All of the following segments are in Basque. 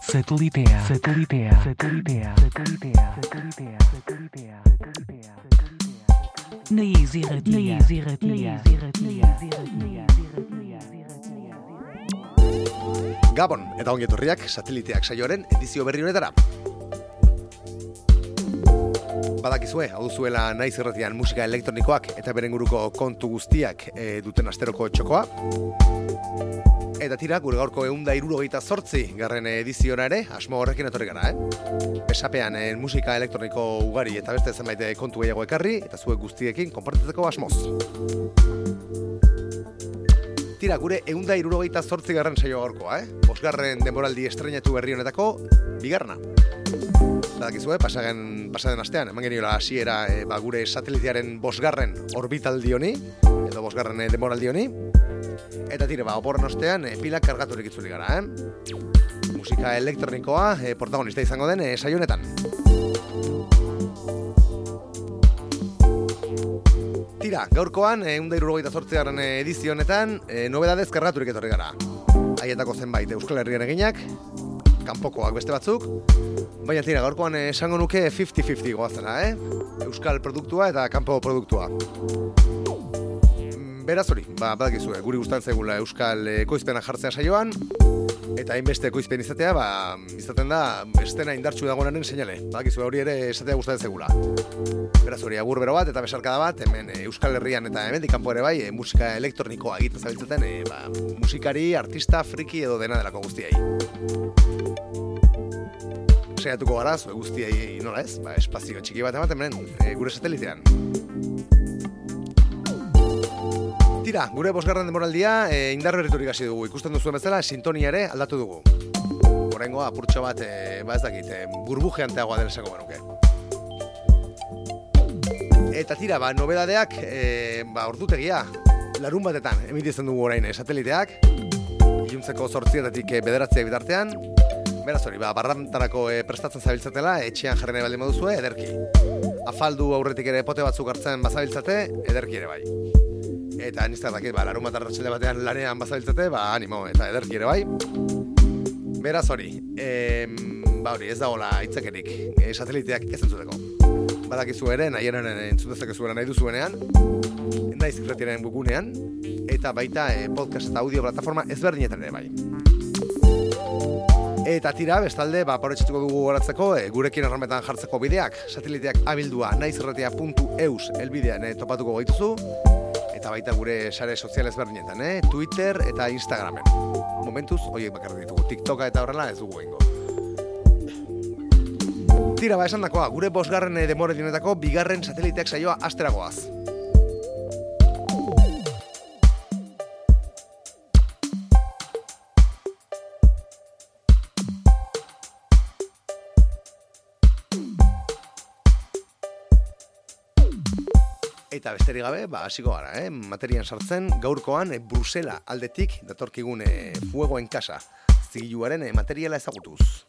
Satelitea, satelitea, satelitea, satelitea, satelitea, satelitea, satelitea, Radio, na Easy Radio. Gabon, eta ongi etorriak sateliteak saioaren edizio berri honetara. Badakizue, hau zuela naiz erretian musika elektronikoak eta beren guruko kontu guztiak e, duten asteroko txokoa. Eta tira, gure gaurko eunda irurogeita zortzi garren ediziora ere, asmo horrekin etorri gara, eh? Besapean eh, musika elektroniko ugari eta beste zenbait eh, kontu gehiago ekarri, eta zuek guztiekin konpartitzeko asmoz. Tira, gure eunda irurogeita zortzi garren saio gaurkoa, eh? Bosgarren demoraldi estrenatu berri honetako, bigarna. Badakizue, pasagen, pasaden astean, eman geniola hasiera e, ba, gure satelitearen bosgarren orbitaldi honi, edo bosgarren e, demoraldi honi, Eta tire, ba, oporren ostean, e, pilak kargaturik itzuli gara, eh? Musika elektronikoa e, protagonista izango den e, saionetan. Tira, gaurkoan, e, unda irurogeita zortzearen edizionetan, e, nobedadez kargaturik etorri gara. Haietako zenbait Euskal Herrian eginak, kanpokoak beste batzuk, baina tira, gaurkoan esango nuke 50-50 goazena, eh? Euskal produktua eta kanpo produktua. Mm, Beraz hori, ba, badakizue, guri gustatzen zegula Euskal ekoizpena jartzea saioan, eta hainbeste ekoizpen izatea, ba, izaten da, estena indartsu dagoenaren seinale. Badakizue, hori ere esatea gustatzen zegula. Beraz hori, agur bero bat eta besarkada bat, hemen eh, Euskal Herrian eta hemen kanpo ere bai, eh, musika elektronikoa egiten zabiltzaten, eh, ba, musikari, artista, friki edo dena delako guztiai. Saiatuko gara, zue guztiai nola ez, ba, espazio txiki bat ematen hemen, eh, gure satelitean. Tira, gure bosgarren demoraldia e, indar berriturik hasi dugu. Ikusten duzuen bezala, sintonia ere aldatu dugu. Horrengoa, apurtxo bat, e, ba ez dakit, e, burbujeanteagoa dela esango benuke. Eta tira, ba, nobedadeak, e, ba, ordutegia, larun batetan, emititzen dugu orain, e, sateliteak, iluntzeko zortzietatik e, bederatziak bitartean, Beraz hori, ba, barrantarako e, prestatzen zabiltzatela, etxean jarri nahi baldin baduzue, ederki. Afaldu aurretik ere pote batzuk hartzen bazabiltzate, ederki ere bai. Eta nizte dakit, ba, larun bat batean lanean bazabiltzate, ba, animo, eta ederki ere bai. Beraz hori, e, ba hori, ez dagoela itzakerik, e, sateliteak ez entzuteko. Badakizu ere, nahieran entzutezak zuela nahi duzuenean, naiz irretiaren bukunean, eta baita e, podcast eta audio plataforma ezberdinetan ere bai. Eta tira, bestalde, ba, porretxetuko dugu horatzeko, e, gurekin errametan jartzeko bideak, sateliteak abildua naizerretia.eus elbidean e, topatuko gaituzu, eta baita gure sare sozial ezberdinetan, eh? Twitter eta Instagramen. Momentuz, hoiek bakarrik ditugu, TikToka eta horrela ez dugu ingo. Tira, ba, esan dakoa, gure bosgarren e, demore dinetako bigarren sateliteak saioa asteragoaz. Eta besterik gabe, ba, hasiko gara, eh? materian sartzen, gaurkoan e, Brusela aldetik datorkigun e, fuegoen kasa, zigiluaren e, materiala ezagutuz.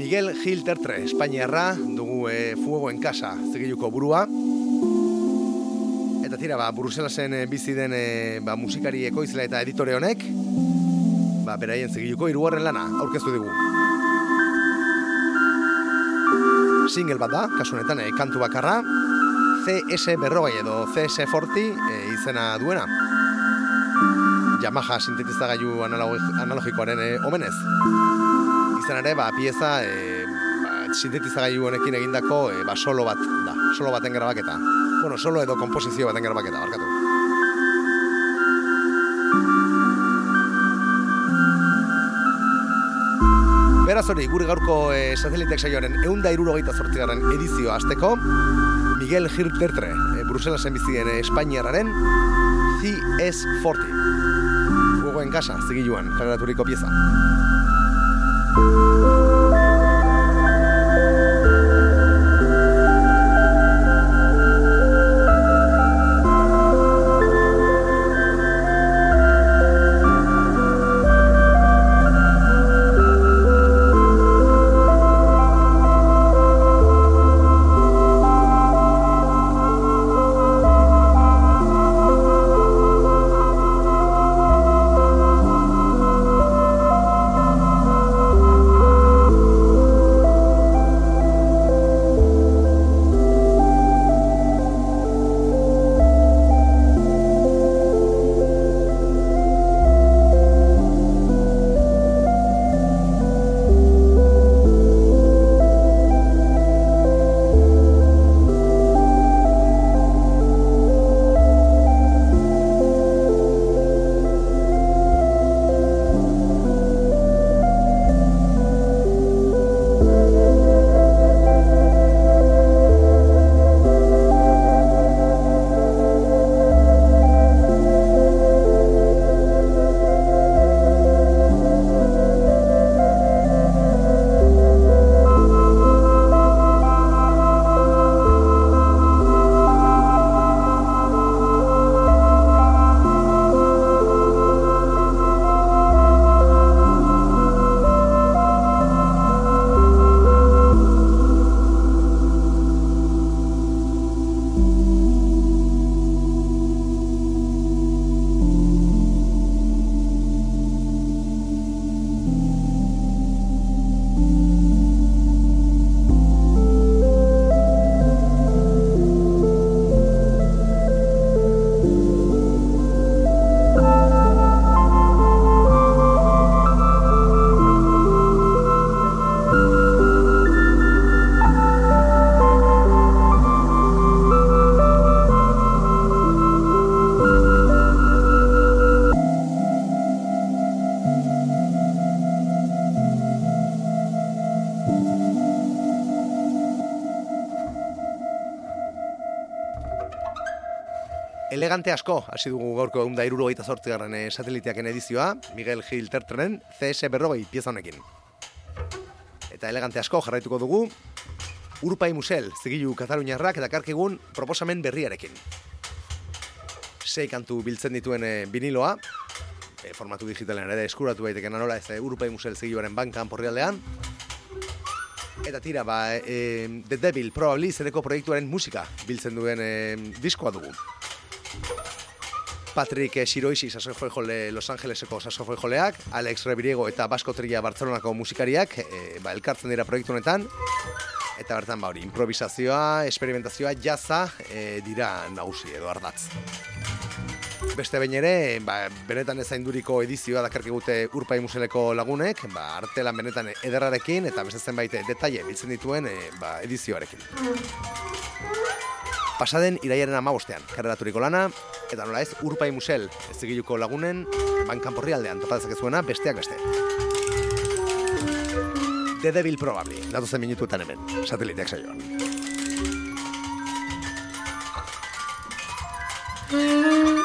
Miguel Gil Tertre, Espainiarra, dugu e, fuegoen kasa, zigiluko burua. Eta tira, ba, Bruselasen bizi den e, ba, musikari ekoizle eta editore honek, ba, beraien zigiluko hirugarren lana, aurkeztu digu. Single bat da, kasu honetan, e, kantu bakarra, CS berrogei edo CS forti e, izena duena. Yamaha sintetizagailu analogikoaren e, omenez. Izan ere, ba, pieza e, ba, sintetizagailu honekin egindako e, ba, solo bat da, solo baten grabaketa. Bueno, solo edo komposizio baten grabaketa, barkatu. Beraz hori, gure gaurko e, satelitek saioaren eunda irurogeita zortziaren edizio azteko, Miguel Gil Tertre, e, Bruselasen bizien e, Espainiarraren CS40. Gogoen kasa, zigiluan, kaleraturiko pieza. Elegante asko, hasi dugu gaurko egun da iruro gaita sortzigarren eh, sateliteaken edizioa, Miguel Gil Tertrenen CS berrogei pieza honekin. Eta elegante asko jarraituko dugu, Urpai Musel, zigilu Kataluniarrak eta karkigun proposamen berriarekin. Sei kantu biltzen dituen biniloa, e, formatu digitalen ere eskuratu baiteken anola ez Urpai Musel zigiluaren bankan porrialdean, Eta tira, ba, e, The Devil, probably, zereko proiektuaren musika biltzen duen e, diskoa dugu. Patrick Siroisi sasofoi jole Los Angeleseko sasofoi joleak, Alex Rebiriego eta Basko Trilla Bartzelonako musikariak e, ba, elkartzen dira proiektu honetan. Eta bertan ba hori, improvisazioa, experimentazioa, jaza e, dira nagusi edo ardatz. Beste behin ere, ba, benetan ezainduriko edizioa dakarkigute Urpai Museleko lagunek, ba, artelan benetan ederrarekin eta beste zenbait detaile biltzen dituen e, ba, edizioarekin pasaden iraiaren amabostean, karreraturiko lana, eta nola ez Urpai Musel, ez zigiluko lagunen, bankanporri aldean. Topadzakezuena besteak beste. The Devil Probably, datozen minututan hemen, sateliteak saioan. Mm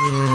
mm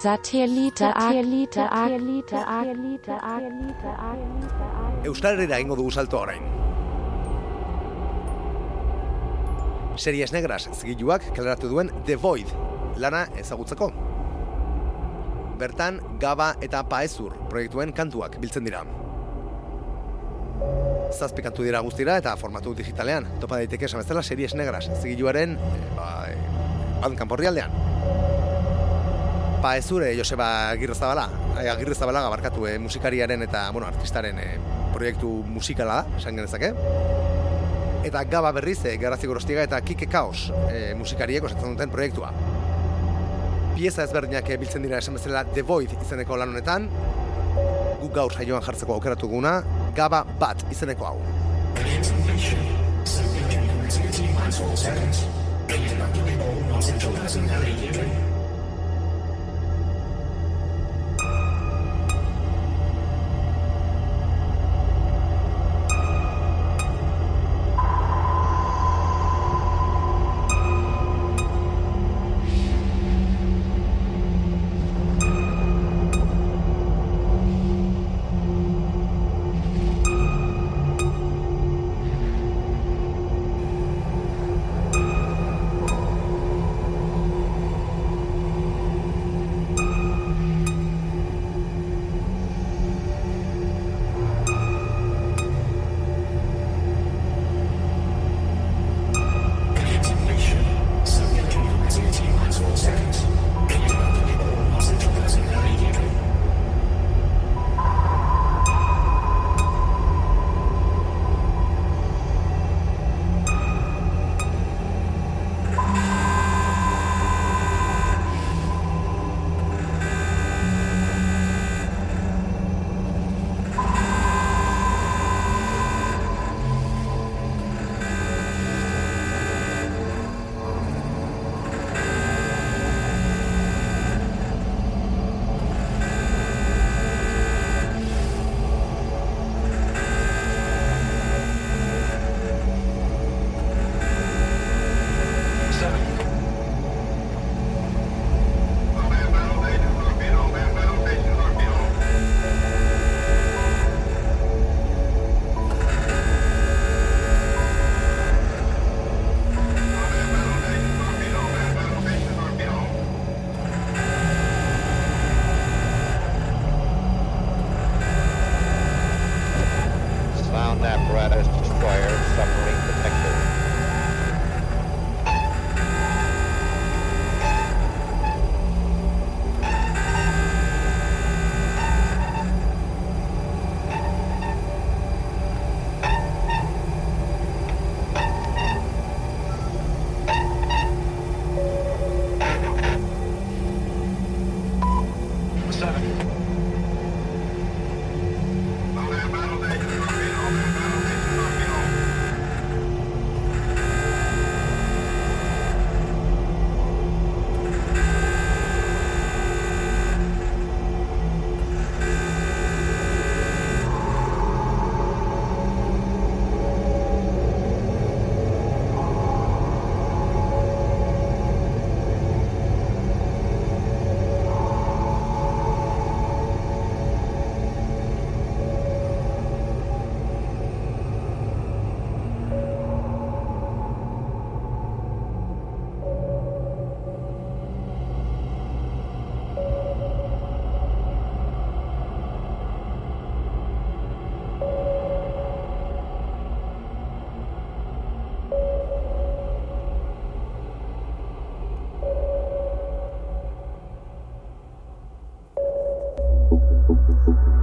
Satellite, Satellite, Satellite, Satellite, Euskal Herriera egingo dugu salto orain. Series Negras zigiluak kaleratu duen The Void lana ezagutzeko. Bertan, Gaba eta Paezur proiektuen kantuak biltzen dira. Zazpi kantu dira guztira eta formatu digitalean. Topa daiteke esan bezala Series Negras zigiluaren e, ba, e, Bandcamp orrialdean. Paezure Joseba Agirrezabala, eh, Agirrezabala gabarkatu e, musikariaren eta bueno, artistaren e, proiektu musikala da, esan genezake. Eta Gaba berriz, e, Garazi Gorostiga eta Kike Kaos e, musikariek osatzen duten proiektua. Pieza ezberdinak biltzen dira esan bezala The Void izeneko lan honetan, guk gaur saioan jartzeko aukeratu guna, Gaba bat izeneko hau.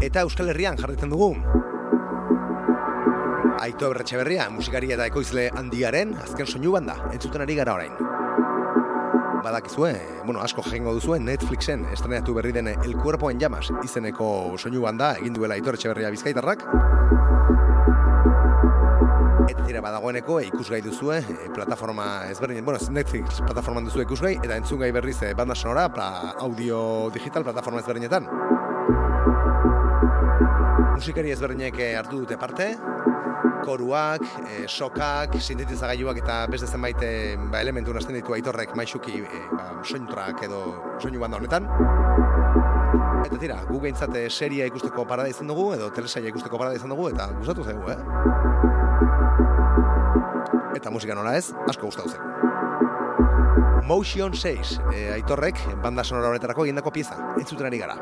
Eta Euskal Herrian jarritzen dugu. Aito Berretxeberria, musikari eta ekoizle handiaren azken soinu banda, entzuten ari gara orain. Badakizue, bueno, asko jengo duzuen Netflixen estrenatu berri den El Cuerpo en Llamas izeneko soinu banda egin duela Aito Berretxeberria bizkaitarrak. Eta tira badagoeneko e, ikusgai duzue e, plataforma ezberdin, bueno, Netflix plataforman duzue ikusgai eta entzungai berriz e, banda sonora, pla, audio digital plataforma ezberdinetan. Musikari ezberdinek eh, hartu dute parte, koruak, e, sokak, sintetizagailuak eta beste zenbait e, ba, elementu nazten ditu aitorrek maixuki e, ba, soinutrak edo soinu banda honetan. Eta tira, gu geintzat e, seria ikusteko parada izan dugu, edo telesaia ikusteko parada izan dugu, eta gustatu zaigu, eh? Eta musika nola ez, asko gustatu zaigu. Motion 6, e, aitorrek, banda sonora honetarako egindako pieza, entzuten ari gara.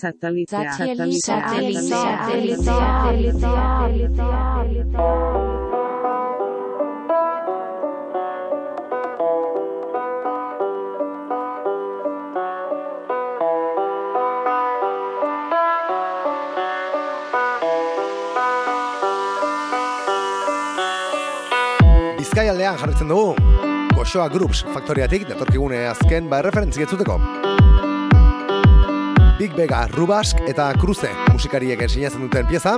Satelitea. Bizkaialdean jarritzen dugu, Goxoa Groups faktoriatik datorkigune azken ba referentzik etzuteko. Big Vega, Rubask eta Cruze musikariek ensinatzen duten pieza.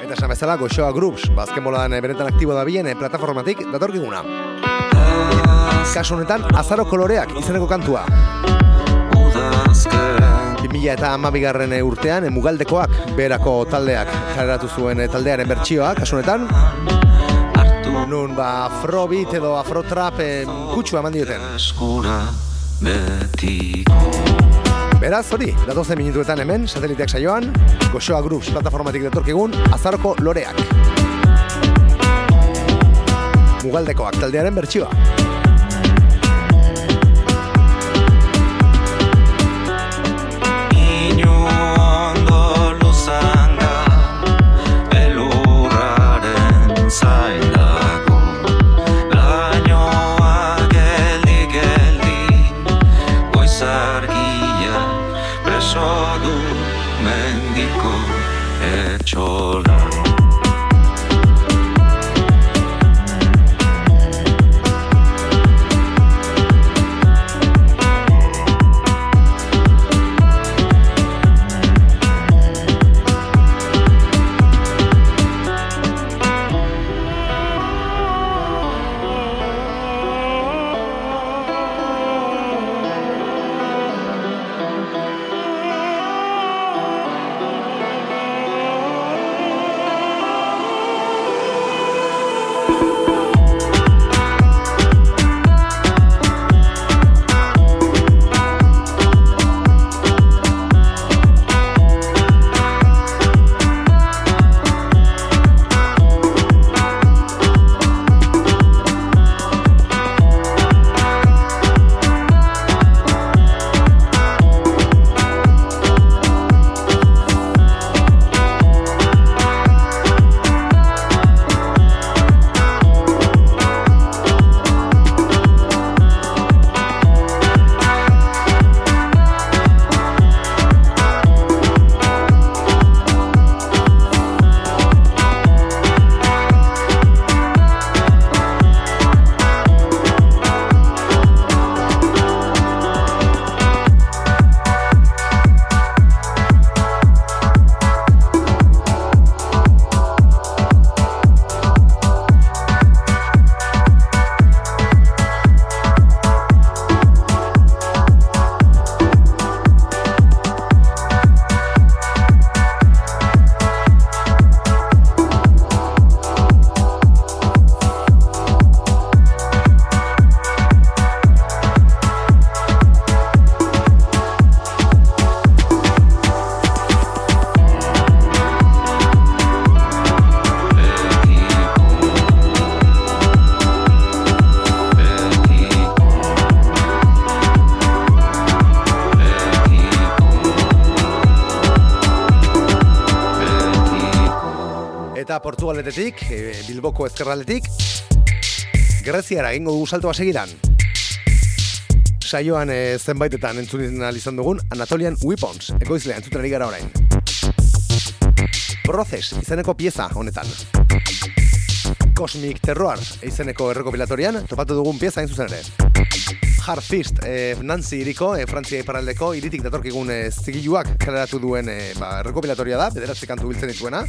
Eta esan bezala Goxoa Groups, bazken bolan benetan aktibo da bien plataformatik datorkiguna. Kasu honetan, azaro koloreak izeneko kantua. 2000 eta amabigarren urtean, mugaldekoak berako taldeak kaleratu zuen taldearen bertsioa, kasu honetan. Nun, ba, afrobeat edo afrotrap kutsu eman dioten. Beraz, hori, datozen minutuetan hemen, sateliteak saioan, Goxoa Groups plataformatik detorkigun, azaroko loreak. Mugaldekoak taldearen bertsioa. Portugaletetik, e, Bilboko ezkerraletik, Greziara egingo dugu saltoa segidan. Saioan e, zenbaitetan entzun izan dugun Anatolian Weapons, ekoizlea entzuten ari gara orain. Proces, izeneko pieza honetan. Cosmic Terror, izeneko errekopilatorian, topatu dugun pieza zuzen ere. Hard Fist, e, Nancy iriko, e, Frantzia iparraldeko, iritik datorkigun e, zigiluak kaleratu duen e, ba, errekopilatoria da, bederatzi kantu biltzen dituena.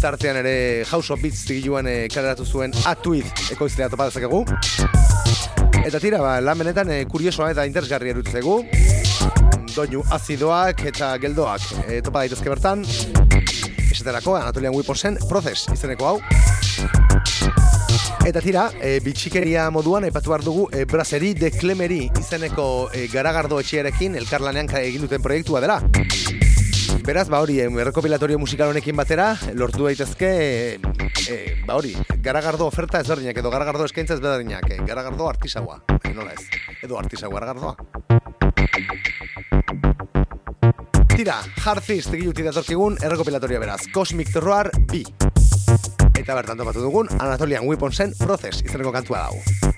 Tartean ere House of Beats zigiluan e, kaleratu zuen Atuid ekoizlea topa dezakegu. Eta tira, ba, lan benetan e, kuriosoa eta interesgarri erutzegu. Doinu azidoak eta geldoak e, topa daitezke bertan. Esaterako, Anatolian Wiposen, Proces izeneko hau. Eta tira, e, bitxikeria moduan aipatu behar dugu e, Braseri de Clemeri izeneko e, garagardo etxearekin elkarlanean ka- egin duten proiektua dela. Beraz, ba hori, errekopilatorio musikal honekin batera, lortu daitezke, e, e, ba hori, garagardo oferta ezberdinak edo garagardo eskaintza ezberdinak, e, garagardo artisaua, e, nola ez, edo artisau garagardoa. Tira, Hard Fist egilutik datorkigun errekopilatoria beraz, Cosmic Terror B. Eta bertan topatu dugun, Anatolian Weaponsen Proces izeneko kantua dago.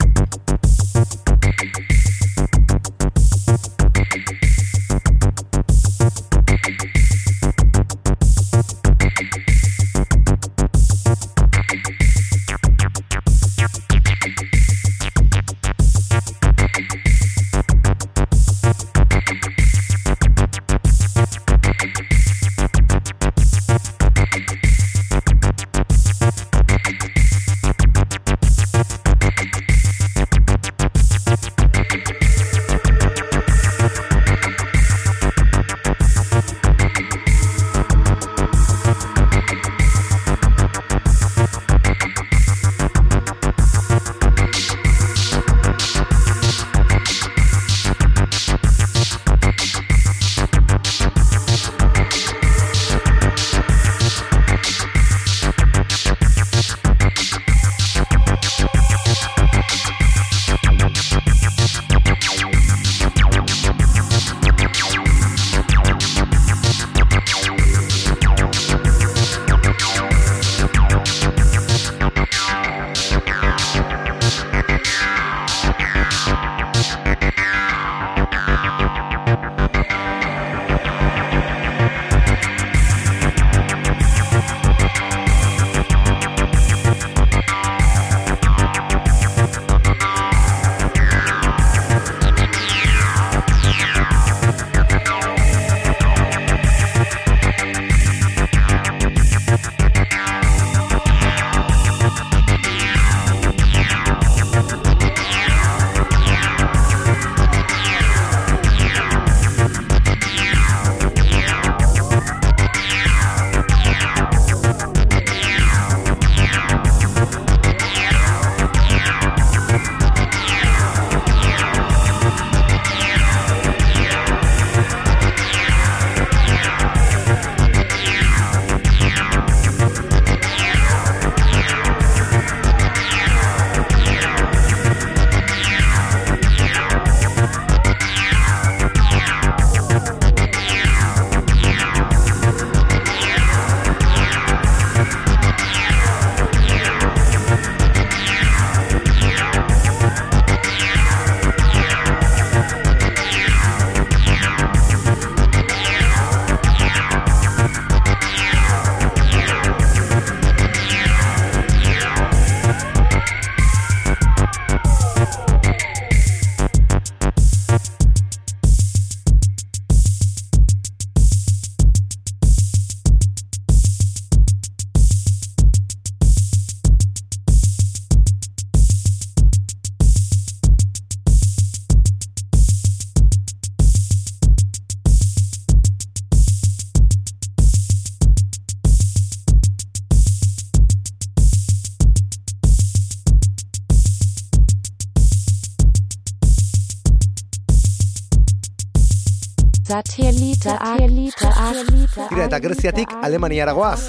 Satellite, Satellite, Satellite. Tira, eta Greziatik Alemaniara goaz.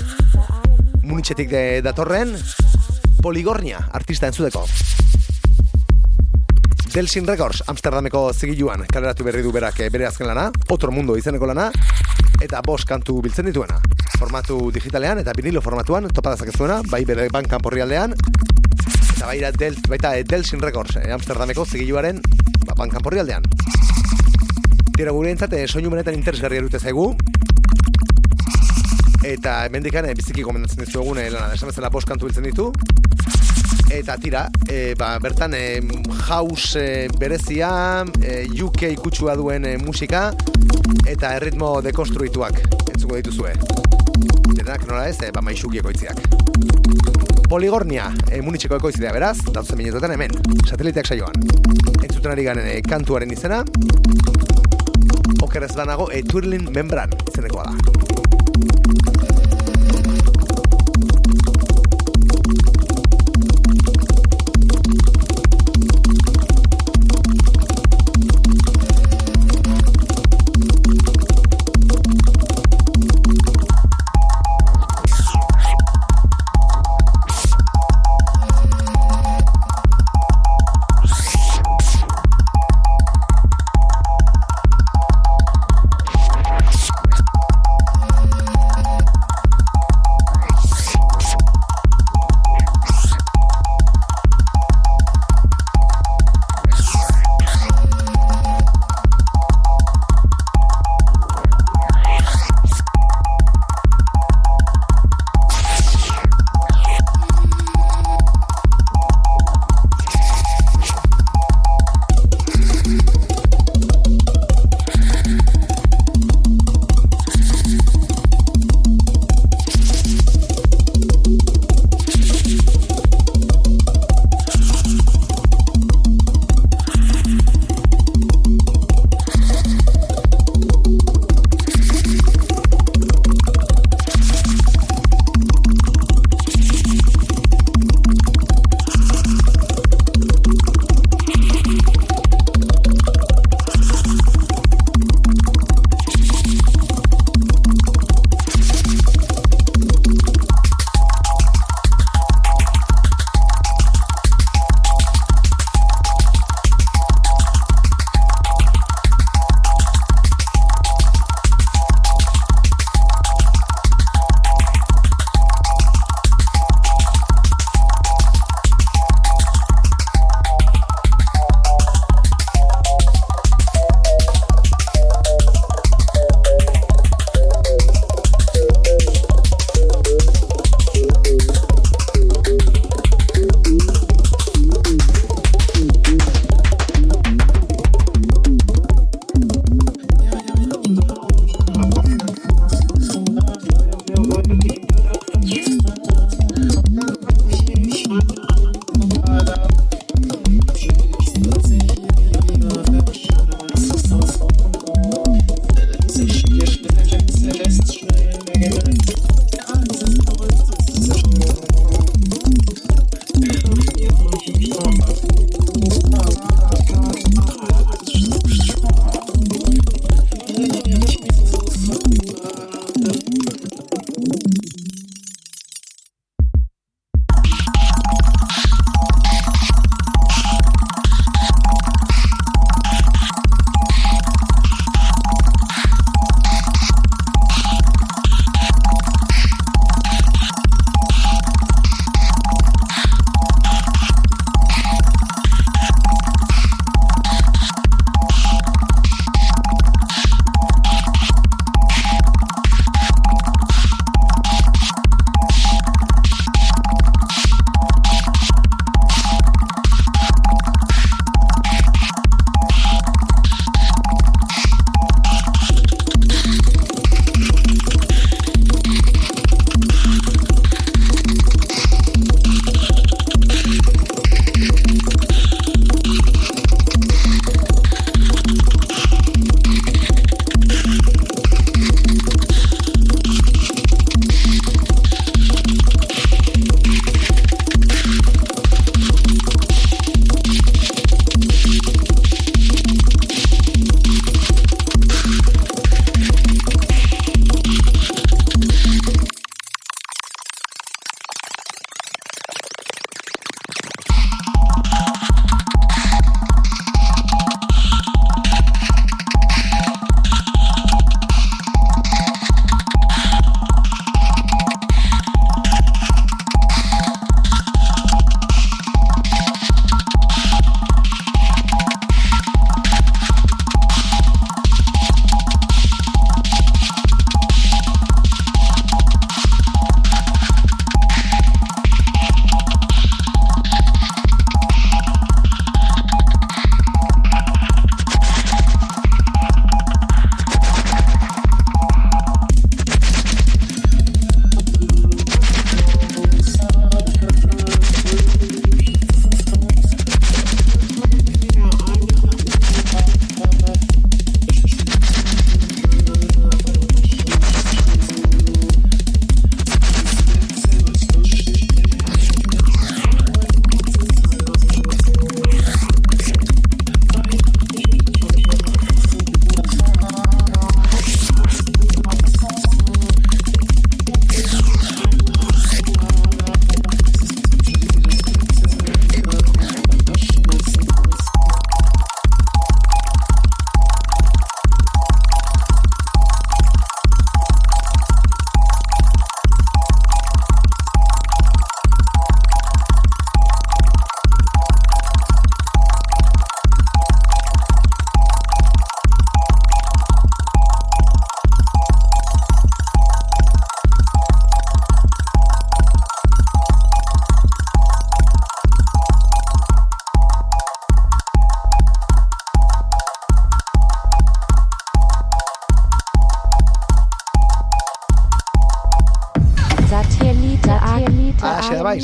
Munitxetik de, datorren, Poligornia artista entzudeko. Delsin Records, Amsterdameko zigiluan, kaleratu berri du berak eh, bere azken lana, Otro Mundo izeneko lana, eta bost kantu biltzen dituena. formatu digitalean eta vinilo formatuan topa dezakezuena, bai bere bankan porrialdean eta baita Del, baita eh, Delsin Records, eh, Amsterdameko zigiluaren ba, bankan porrialdean. Tira gure entzate, soinu benetan interesgarri erute zaigu. Eta hemendikan eh, biziki komendatzen dizu egun, eh, lana, esan bezala bost kantu biltzen ditu. Eta tira, e, ba, bertan e, house e, berezia, e, UK ikutsua duen e, musika, eta erritmo dekonstruituak entzuko dituzue. Denak nola ez, e, ba, maixuki ekoitziak. Poligornia, e, munitxeko ekoizidea beraz, datuzen minutuetan hemen, sateliteak saioan. Entzuten ari garen e, kantuaren izena, okerez banago, e, twirling membran izenekoa da.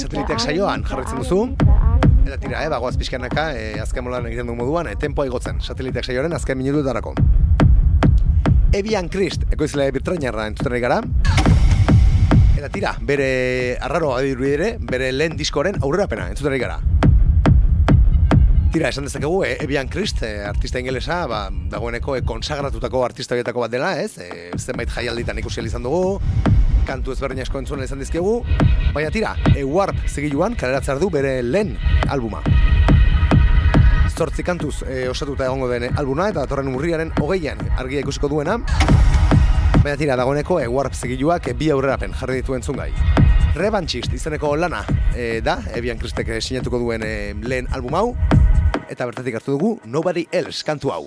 Sateliteak saioan jarraitzen duzu. Eta tira, eh, bagoaz pixkanaka, eh, azken molan egiten du moduan, eh, tempoa igotzen, sateliteak saioaren azken minutuetarako. Ebian Krist, ekoizle birtrainarra entzuten gara. Eta tira, bere arraro adiru ere, bere lehen diskoren aurrerapena entzuten gara. Tira, esan dezakegu, e, Ebian Krist, e, artista ingelesa, ba, dagoeneko e, konsagratutako artista horietako bat dela, ez? E, zenbait jaialditan ikusi izan dugu, kantu ezberdin asko entzuna izan dizkegu, baina tira, e, Warp zigiluan kaleratzar du bere lehen albuma. Zortzi kantuz e, osatuta egongo den albuma eta datorren urriaren hogeian argia ikusiko duena, baina tira, dagoeneko e, Warp zigiluak bi aurrerapen jarri ditu entzun gai. Revanchist izeneko lana e, da, Ebian Kristek sinatuko duen e, lehen album hau, eta bertatik hartu dugu Nobody Else kantu hau.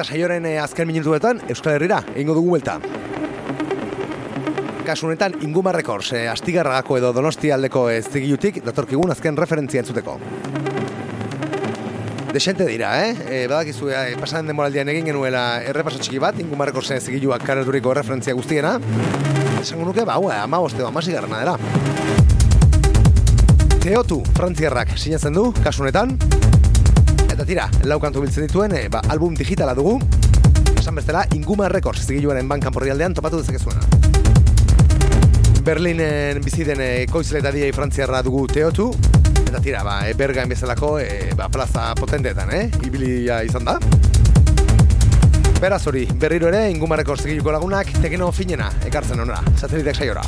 Eta saioren eh, azken minutuetan Euskal Herrira egingo dugu buelta. Kasu honetan Inguma Records, eh, Astigarragako edo Donosti aldeko ez zigilutik datorkigun azken referentzia entzuteko. Desente dira, eh? E, badakizu, eh, pasan denboraldian egin genuela errepaso txiki bat, Inguma Recordsen zigiluak kareturiko referentzia guztiena. Esango nuke, ba, hau, ama boste, garrana dela. Teotu, frantziarrak sinatzen du, kasu honetan. Tira, lau kantu biltzen dituen, e, ba, album digitala dugu. Esan bestela, Inguma Records zigiluaren bankan porrialdean topatu dezakezuena. Berlinen bizi den ekoizle eta DJ frantziarra dugu Teotu. Eta tira, ba, e, bergain bezalako e, ba, plaza potenteetan, eh? Ibilia izan da. Beraz hori, berriro ere, ingumarreko zigiluko lagunak, tekeno finena, ekartzen honora, satelitek saiora.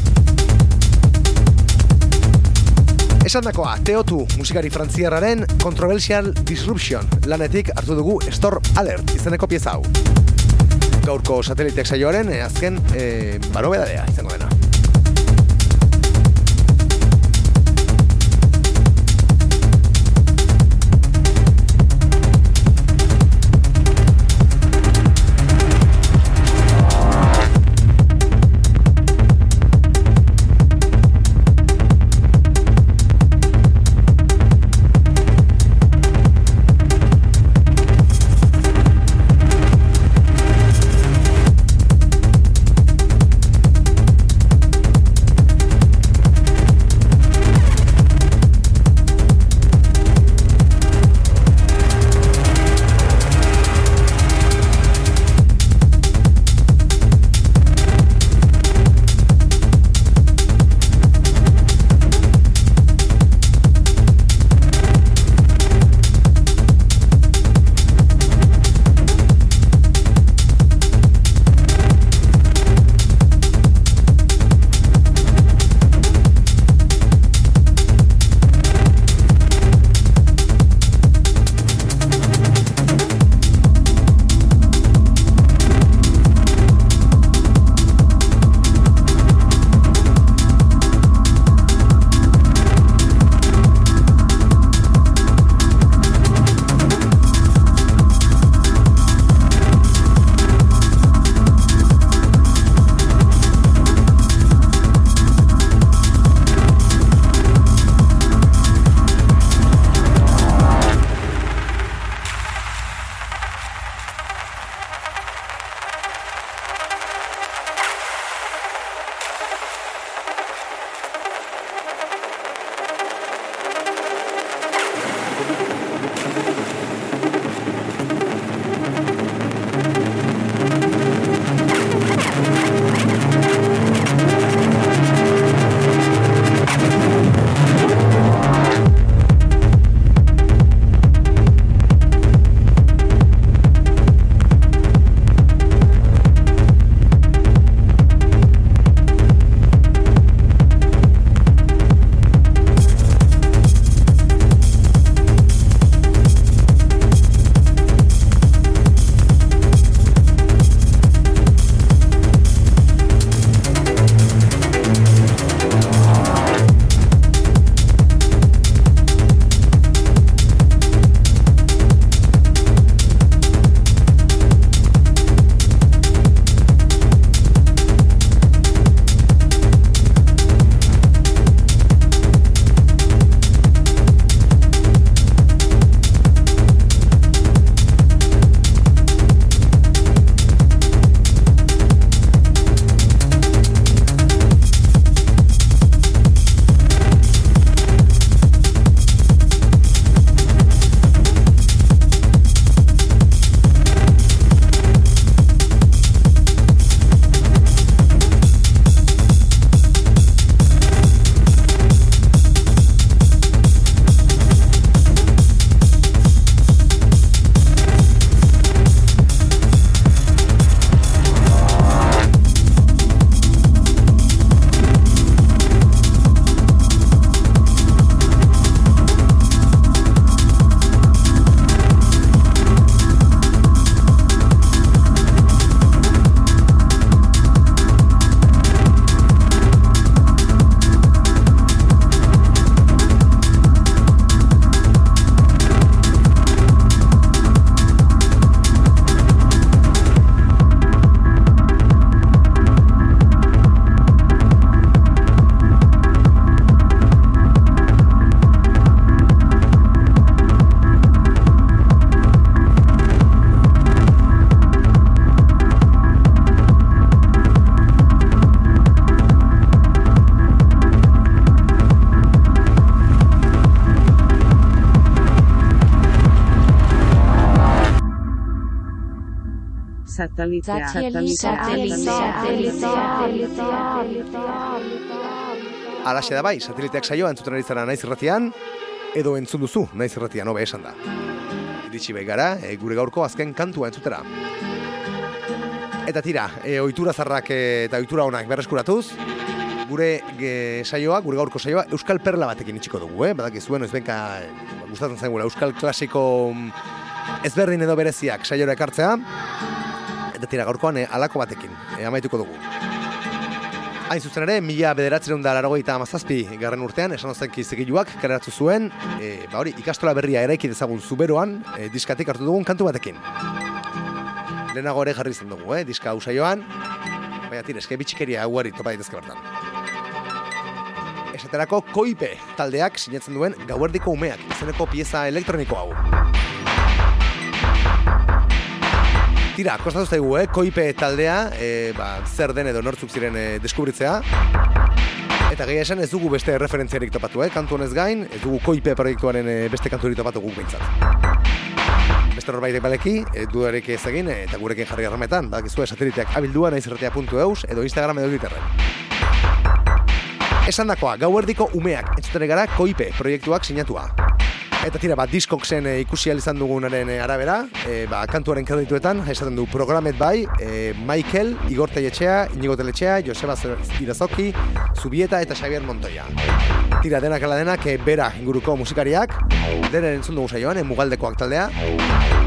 Esan dakoa, Teotu musikari frantziarraren Controversial Disruption lanetik hartu dugu Store Alert izeneko pieza hau. Gaurko satelitek saioaren eh, azken eh, barobedadea izango dena. Satelitea. Alaxe da bai, sateliteak saioa entzuten ari zara naiz irratian, edo entzun duzu naiz irratian, hobe esan da. Iritsi bai gara, e, gure gaurko azken kantua entzutera. Eta tira, e, ohitura zarrak e, eta ohitura onak berreskuratuz, gure ge, saioa, gure gaurko saioa, Euskal Perla batekin itxiko dugu, eh? Badak izuen, ez benka, e, gustatzen zaigula, Euskal Klasiko mm, ezberdin edo bereziak saiora ekartzea, tira, gaurkoan e, alako batekin, e, amaituko dugu. Hain zuzen ere, mila bederatzen da laragoita amazazpi garren urtean, esan ozenki zigiluak, kareratzu zuen, e, ba hori, ikastola berria eraiki dezagun zuberoan, e, diskatik hartu dugun kantu batekin. Lehenago ere jarri izan dugu, eh, diska usaioan, baina tira, eske bitxikeria hauari topa daitezke bertan. Esaterako koipe taldeak sinatzen duen gauerdiko umeak, izeneko pieza elektroniko hau. Tira, kostatu zaigu, eh? koipe taldea, e, ba, zer den edo nortzuk ziren e, deskubritzea. Eta gehi esan ez dugu beste referentziarik topatu, eh? kantu honez gain, ez dugu koipe proiektuaren e, beste kanturik topatu guk behintzat. Beste norbaitek baleki, e, dudarik ez egin, eta gurekin jarri harrametan, badakizu sateliteak abildua naizerratea.eus edo Instagram edo Twitterren. Esan dakoa, gauerdiko umeak, entzutene gara koipe proiektuak sinatua. Eta tira, ba, diskok zen e, ikusi izan dugunaren e, arabera, e, ba, kantuaren kredituetan, esaten du programet bai, e, Michael, Igor Teletxea, Inigo Teletxea, Joseba Irazoki, Zubieta eta Xavier Montoya. Tira, denak ala denak, e, bera inguruko musikariak, denen entzun dugu saioan, e, mugaldekoak taldea,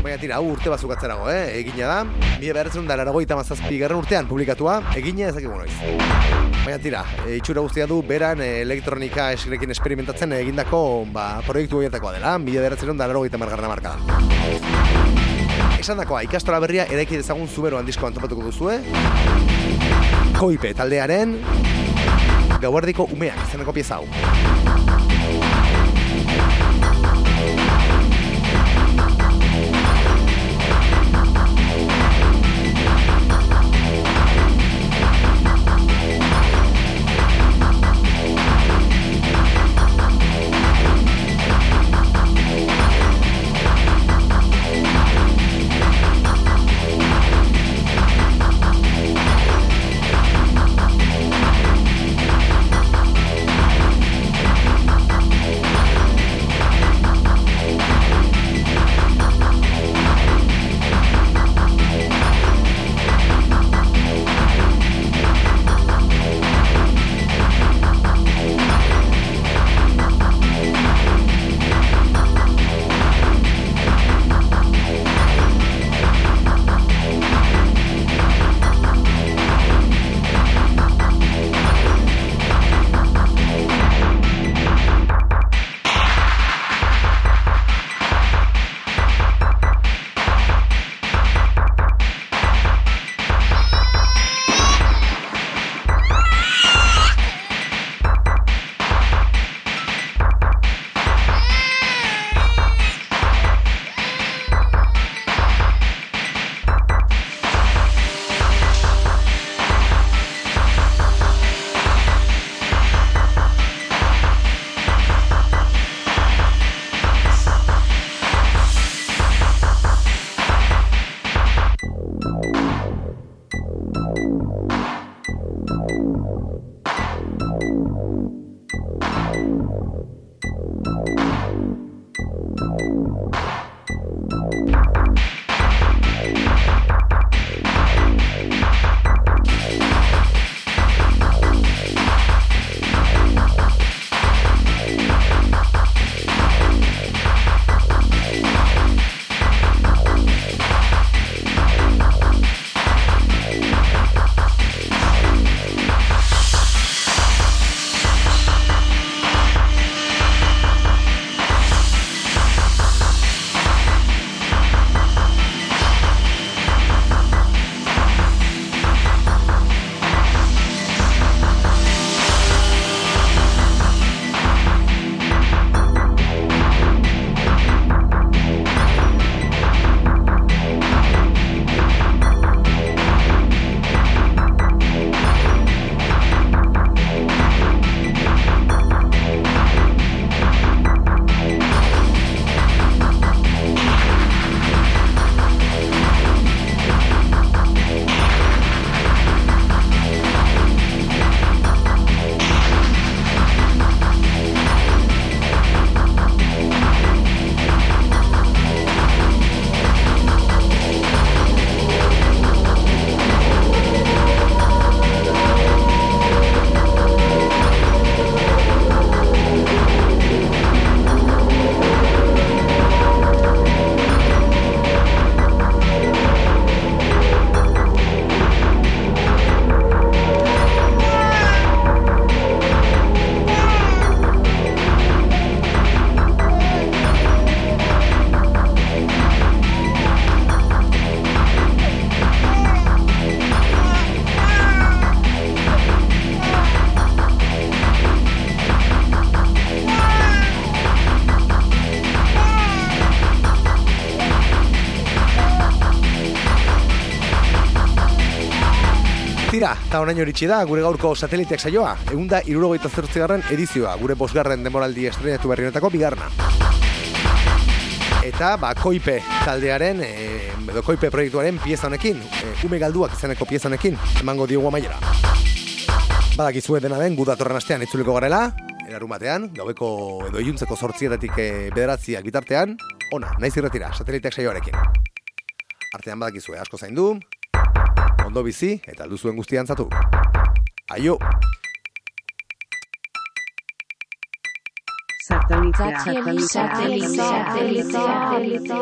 baina tira, urte batzuk atzerago, eh? egina da, bide beharretzen da laragoita mazazpi garren urtean publikatua, egina ezakigu noiz. Baina tira, e, itxura guztia du, beran e, elektronika esgrekin esperimentatzen egindako ba, proiektu horietakoa dela, mila beratzen da laro gaita margarna markadan. Esan dakoa, ikastola berria eraiki dezagun zuberoan disko antopatuko duzue. Koipe taldearen gauardiko umeak zeneko pieza hau. Eta onaino iritsi da, gure gaurko sateliteak saioa, egun da irurogeita garren edizioa, gure bosgarren demoraldi estrenatu berri honetako bigarna. Eta, ba, koipe taldearen, e, edo koipe proiektuaren pieza honekin, e, ume galduak izeneko pieza honekin, emango diogu amaiera. Badakizue dena den, gu datorren astean itzuliko garela, erarun batean, gaueko edo iluntzeko sortzietatik e, bederatziak bitartean, ona, naiz irretira, sateliteak saioarekin. Artean badakizue, asko zaindu, ondo bizi eta alduzuen guztian zatu. Aio! Satellite, Satellite, satellite, satellite, satellite,